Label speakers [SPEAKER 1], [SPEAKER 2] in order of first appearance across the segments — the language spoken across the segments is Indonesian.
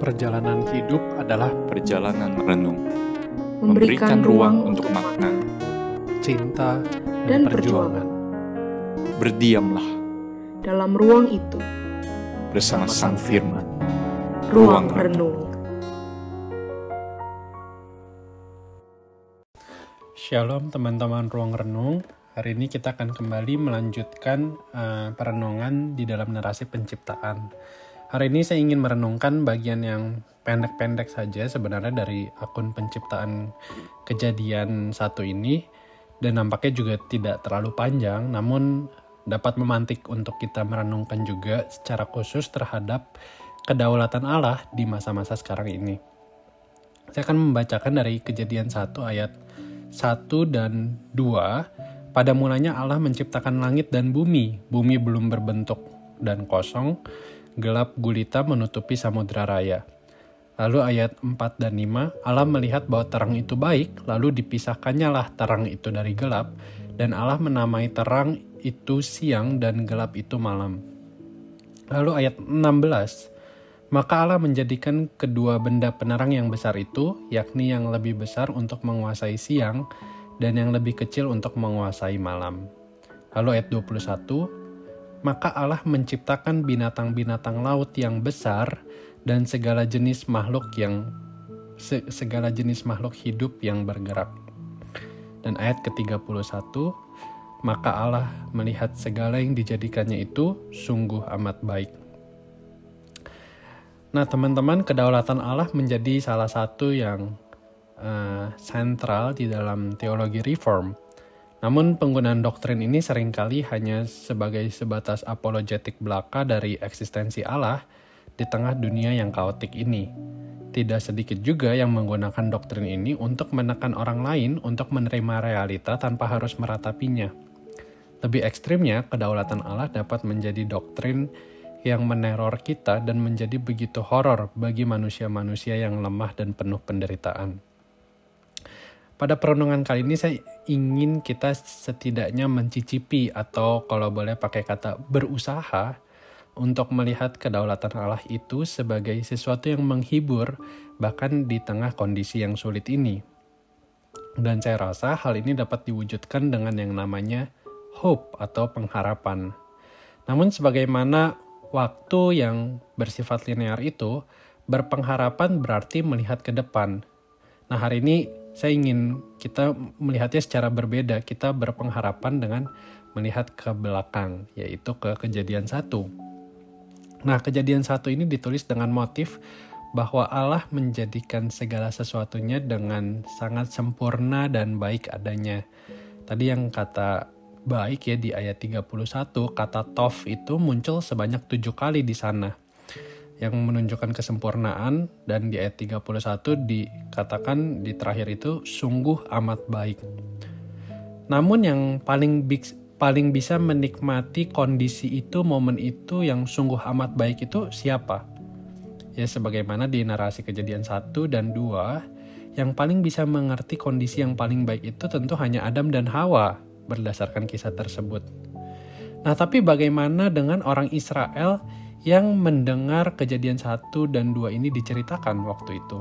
[SPEAKER 1] Perjalanan hidup adalah
[SPEAKER 2] perjalanan renung,
[SPEAKER 3] memberikan ruang untuk makna.
[SPEAKER 1] cinta
[SPEAKER 3] Dan
[SPEAKER 1] dan, perjuangan.
[SPEAKER 2] Berdiamlah
[SPEAKER 3] Dalam ruang itu,
[SPEAKER 2] bersama Sang Firman.
[SPEAKER 3] ruang renung.
[SPEAKER 1] Shalom teman-teman Ruang Renung. Hari ini kita akan kembali melanjutkan eh, perenungan di dalam narasi penciptaan. Hari ini saya ingin merenungkan bagian yang pendek-pendek saja sebenarnya dari akun penciptaan kejadian satu ini dan nampaknya juga tidak terlalu panjang namun dapat memantik untuk kita merenungkan juga secara khusus terhadap kedaulatan Allah di masa-masa sekarang ini. Saya akan membacakan dari kejadian 1 ayat 1 dan 2. Pada mulanya Allah menciptakan langit dan bumi. Bumi belum berbentuk dan kosong. Gelap gulita menutupi samudera raya. Lalu ayat 4 dan 5, Allah melihat bahwa terang itu baik, lalu dipisahkannya lah terang itu dari gelap, dan Allah menamai terang itu siang dan gelap itu malam. Lalu ayat 16, maka Allah menjadikan kedua benda penerang yang besar itu, yakni yang lebih besar untuk menguasai siang dan yang lebih kecil untuk menguasai malam. Lalu ayat 21, maka Allah menciptakan binatang-binatang laut yang besar dan segala jenis makhluk yang se- segala jenis makhluk hidup yang bergerak. Dan ayat ke-31, maka Allah melihat segala yang dijadikannya itu sungguh amat baik. Nah, teman-teman, kedaulatan Allah menjadi salah satu yang eh, sentral di dalam teologi reform. Namun penggunaan doktrin ini sering kali hanya sebagai sebatas apologetik belaka dari eksistensi Allah di tengah dunia yang kaotik ini. Tidak sedikit juga yang menggunakan doktrin ini untuk menekan orang lain untuk menerima realita tanpa harus meratapinya. Lebih ekstrimnya, kedaulatan Allah dapat menjadi doktrin yang meneror kita dan menjadi begitu horor bagi manusia-manusia yang lemah dan penuh penderitaan. Pada perenungan kali ini saya ingin kita setidaknya mencicipi atau kalau boleh pakai kata berusaha untuk melihat kedaulatan Allah itu sebagai sesuatu yang menghibur bahkan di tengah kondisi yang sulit ini. Dan saya rasa hal ini dapat diwujudkan dengan yang namanya hope atau pengharapan. Namun sebagaimana waktu yang bersifat linear itu, berpengharapan berarti melihat ke depan. Nah, hari ini saya ingin kita melihatnya secara berbeda. Kita berpengharapan dengan melihat ke belakang, yaitu ke kejadian satu. Nah, kejadian satu ini ditulis dengan motif bahwa Allah menjadikan segala sesuatunya dengan sangat sempurna dan baik adanya. Tadi yang kata baik ya di ayat 31, kata tof itu muncul sebanyak tujuh kali di sana yang menunjukkan kesempurnaan dan di ayat 31 dikatakan di terakhir itu sungguh amat baik. Namun yang paling big, paling bisa menikmati kondisi itu, momen itu yang sungguh amat baik itu siapa? Ya sebagaimana di narasi kejadian 1 dan 2, yang paling bisa mengerti kondisi yang paling baik itu tentu hanya Adam dan Hawa berdasarkan kisah tersebut. Nah, tapi bagaimana dengan orang Israel yang mendengar kejadian 1 dan 2 ini diceritakan waktu itu?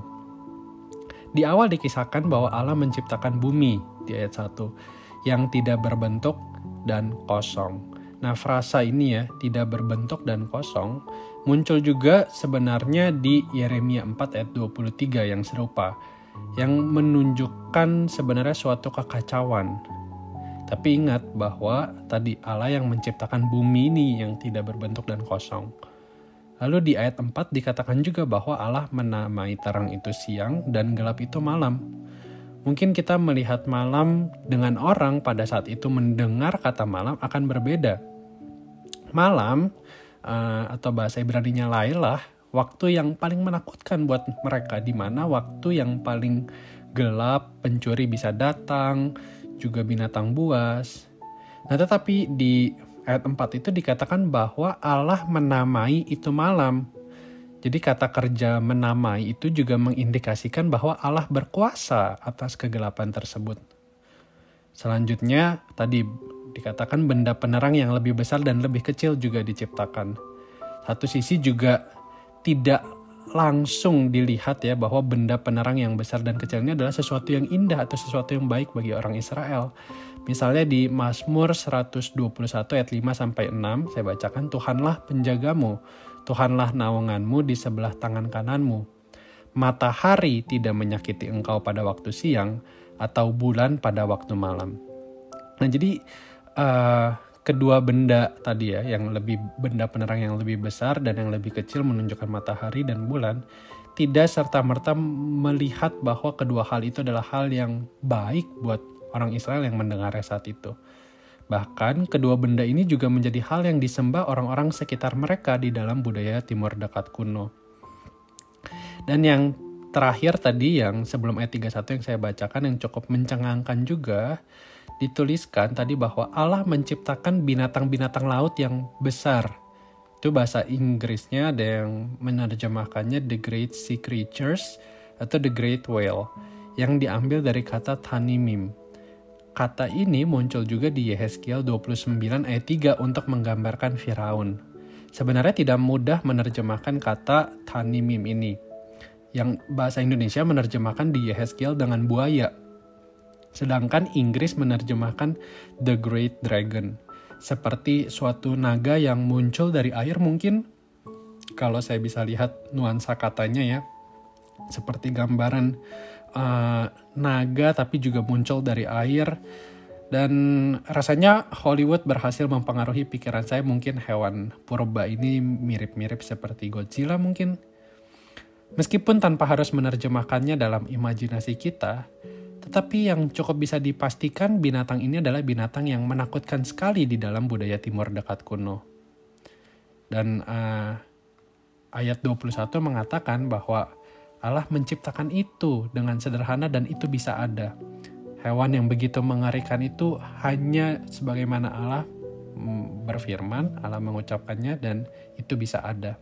[SPEAKER 1] Di awal dikisahkan bahwa Allah menciptakan bumi di ayat 1 yang tidak berbentuk dan kosong. Nah, frasa ini ya, tidak berbentuk dan kosong, muncul juga sebenarnya di Yeremia 4 ayat 23 yang serupa, yang menunjukkan sebenarnya suatu kekacauan. Tapi ingat bahwa tadi Allah yang menciptakan bumi ini yang tidak berbentuk dan kosong. Lalu di ayat 4 dikatakan juga bahwa Allah menamai terang itu siang dan gelap itu malam. Mungkin kita melihat malam dengan orang pada saat itu mendengar kata malam akan berbeda. Malam uh, atau bahasa Ibrani-nya Lailah, waktu yang paling menakutkan buat mereka di mana waktu yang paling gelap, pencuri bisa datang, juga binatang buas. Nah, tetapi di ayat 4 itu dikatakan bahwa Allah menamai itu malam. Jadi kata kerja menamai itu juga mengindikasikan bahwa Allah berkuasa atas kegelapan tersebut. Selanjutnya tadi dikatakan benda penerang yang lebih besar dan lebih kecil juga diciptakan. Satu sisi juga tidak langsung dilihat ya bahwa benda penerang yang besar dan kecil ini adalah sesuatu yang indah atau sesuatu yang baik bagi orang Israel. Misalnya di Mazmur 121 ayat 5 sampai 6 saya bacakan Tuhanlah penjagamu, Tuhanlah naunganmu di sebelah tangan kananmu. Matahari tidak menyakiti engkau pada waktu siang atau bulan pada waktu malam. Nah jadi uh, kedua benda tadi ya, yang lebih benda penerang yang lebih besar dan yang lebih kecil menunjukkan matahari dan bulan, tidak serta-merta melihat bahwa kedua hal itu adalah hal yang baik buat orang Israel yang mendengarnya saat itu. Bahkan kedua benda ini juga menjadi hal yang disembah orang-orang sekitar mereka di dalam budaya Timur Dekat kuno. Dan yang terakhir tadi yang sebelum ayat 31 yang saya bacakan yang cukup mencengangkan juga, dituliskan tadi bahwa Allah menciptakan binatang-binatang laut yang besar. Itu bahasa Inggrisnya ada yang menerjemahkannya the great sea creatures atau the great whale yang diambil dari kata tanimim. Kata ini muncul juga di Yehezkiel 29 ayat 3 untuk menggambarkan Firaun. Sebenarnya tidak mudah menerjemahkan kata tanimim ini. Yang bahasa Indonesia menerjemahkan di Yehezkiel dengan buaya Sedangkan Inggris menerjemahkan The Great Dragon seperti suatu naga yang muncul dari air mungkin. Kalau saya bisa lihat nuansa katanya ya seperti gambaran uh, naga tapi juga muncul dari air. Dan rasanya Hollywood berhasil mempengaruhi pikiran saya mungkin hewan purba ini mirip-mirip seperti Godzilla mungkin. Meskipun tanpa harus menerjemahkannya dalam imajinasi kita tetapi yang cukup bisa dipastikan binatang ini adalah binatang yang menakutkan sekali di dalam budaya timur dekat kuno. Dan uh, ayat 21 mengatakan bahwa Allah menciptakan itu dengan sederhana dan itu bisa ada. Hewan yang begitu mengerikan itu hanya sebagaimana Allah mm, berfirman, Allah mengucapkannya dan itu bisa ada.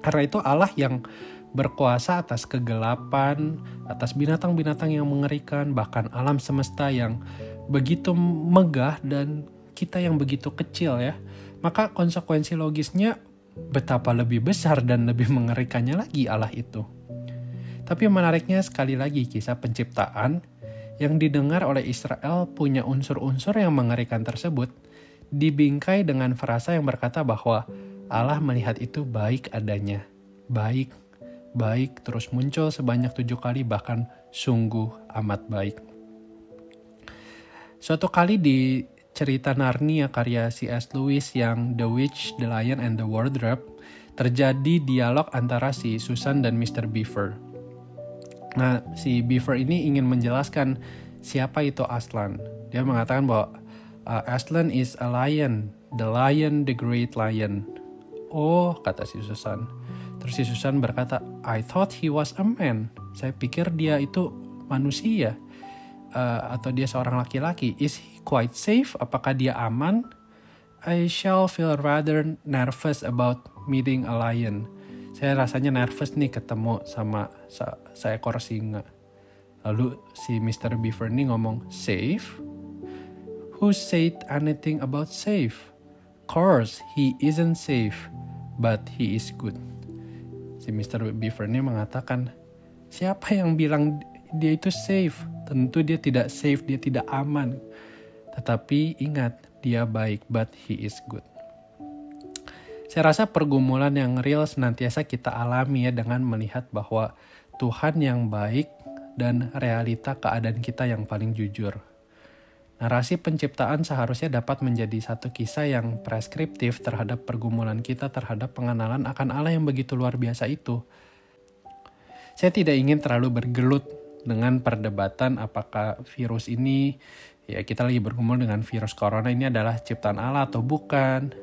[SPEAKER 1] Karena itu Allah yang berkuasa atas kegelapan, atas binatang-binatang yang mengerikan, bahkan alam semesta yang begitu megah dan kita yang begitu kecil ya. Maka konsekuensi logisnya betapa lebih besar dan lebih mengerikannya lagi Allah itu. Tapi menariknya sekali lagi kisah penciptaan yang didengar oleh Israel punya unsur-unsur yang mengerikan tersebut dibingkai dengan frasa yang berkata bahwa Allah melihat itu baik adanya, baik baik terus muncul sebanyak tujuh kali bahkan sungguh amat baik. Suatu kali di cerita Narnia karya C.S. Lewis yang The Witch, The Lion, and the Wardrobe terjadi dialog antara si Susan dan Mr. Beaver. Nah, si Beaver ini ingin menjelaskan siapa itu Aslan. Dia mengatakan bahwa uh, Aslan is a lion, the lion, the great lion. Oh, kata si Susan Terus si Susan berkata, I thought he was a man. Saya pikir dia itu manusia. Uh, atau dia seorang laki-laki. Is he quite safe? Apakah dia aman? I shall feel rather nervous about meeting a lion. Saya rasanya nervous nih ketemu sama se seekor singa. Lalu si Mr. Beaver ini ngomong, safe? Who said anything about safe? Course, he isn't safe, but he is good si Mr. Beaver ini mengatakan, siapa yang bilang dia itu safe? Tentu dia tidak safe, dia tidak aman. Tetapi ingat, dia baik, but he is good. Saya rasa pergumulan yang real senantiasa kita alami ya dengan melihat bahwa Tuhan yang baik dan realita keadaan kita yang paling jujur. Narasi penciptaan seharusnya dapat menjadi satu kisah yang preskriptif terhadap pergumulan kita terhadap pengenalan akan Allah yang begitu luar biasa itu. Saya tidak ingin terlalu bergelut dengan perdebatan apakah virus ini, ya kita lagi bergumul dengan virus corona ini adalah ciptaan Allah atau bukan.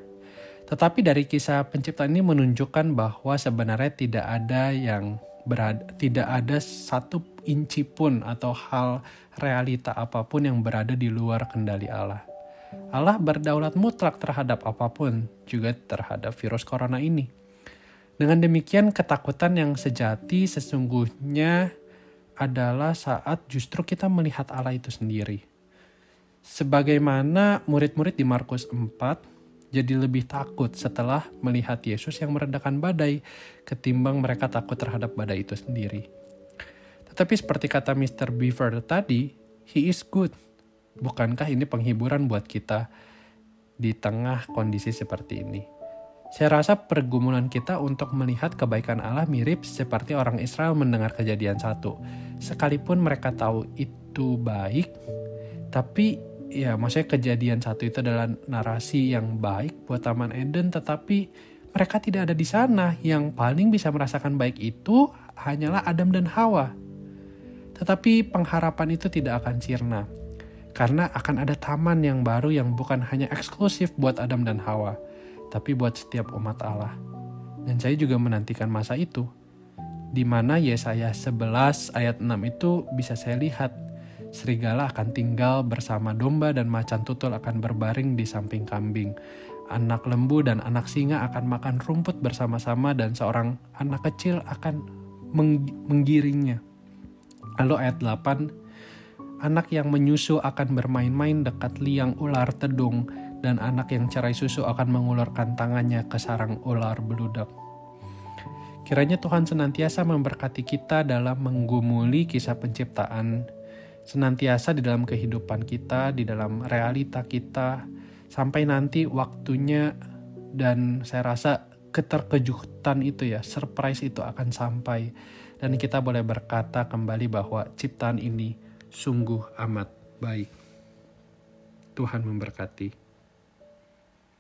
[SPEAKER 1] Tetapi dari kisah penciptaan ini menunjukkan bahwa sebenarnya tidak ada yang berada, tidak ada satu inci pun atau hal realita apa pun yang berada di luar kendali Allah. Allah berdaulat mutlak terhadap apa pun, juga terhadap virus corona ini. Dengan demikian, ketakutan yang sejati sesungguhnya adalah saat justru kita melihat Allah itu sendiri. Sebagaimana murid-murid di Markus 4 jadi lebih takut setelah melihat Yesus yang meredakan badai ketimbang mereka takut terhadap badai itu sendiri. Tetapi seperti kata Mr. Beaver tadi, he is good. Bukankah ini penghiburan buat kita di tengah kondisi seperti ini? Saya rasa pergumulan kita untuk melihat kebaikan Allah mirip seperti orang Israel mendengar kejadian satu. Sekalipun mereka tahu itu baik, tapi ya maksudnya kejadian satu itu adalah narasi yang baik buat Taman Eden, tetapi mereka tidak ada di sana. Yang paling bisa merasakan baik itu hanyalah Adam dan Hawa. Tetapi pengharapan itu tidak akan sirna. Karena akan ada taman yang baru yang bukan hanya eksklusif buat Adam dan Hawa tapi buat setiap umat Allah. Dan saya juga menantikan masa itu, di mana Yesaya 11 ayat 6 itu bisa saya lihat, serigala akan tinggal bersama domba dan macan tutul akan berbaring di samping kambing. Anak lembu dan anak singa akan makan rumput bersama-sama dan seorang anak kecil akan meng menggiringnya. Lalu ayat 8, anak yang menyusu akan bermain-main dekat liang ular tedung dan anak yang cerai susu akan mengulurkan tangannya ke sarang ular beludak. Kiranya Tuhan senantiasa memberkati kita dalam menggumuli kisah penciptaan, senantiasa di dalam kehidupan kita, di dalam realita kita, sampai nanti waktunya dan saya rasa keterkejutan itu ya, surprise itu akan sampai. Dan kita boleh berkata kembali bahwa ciptaan ini sungguh amat baik. Tuhan memberkati.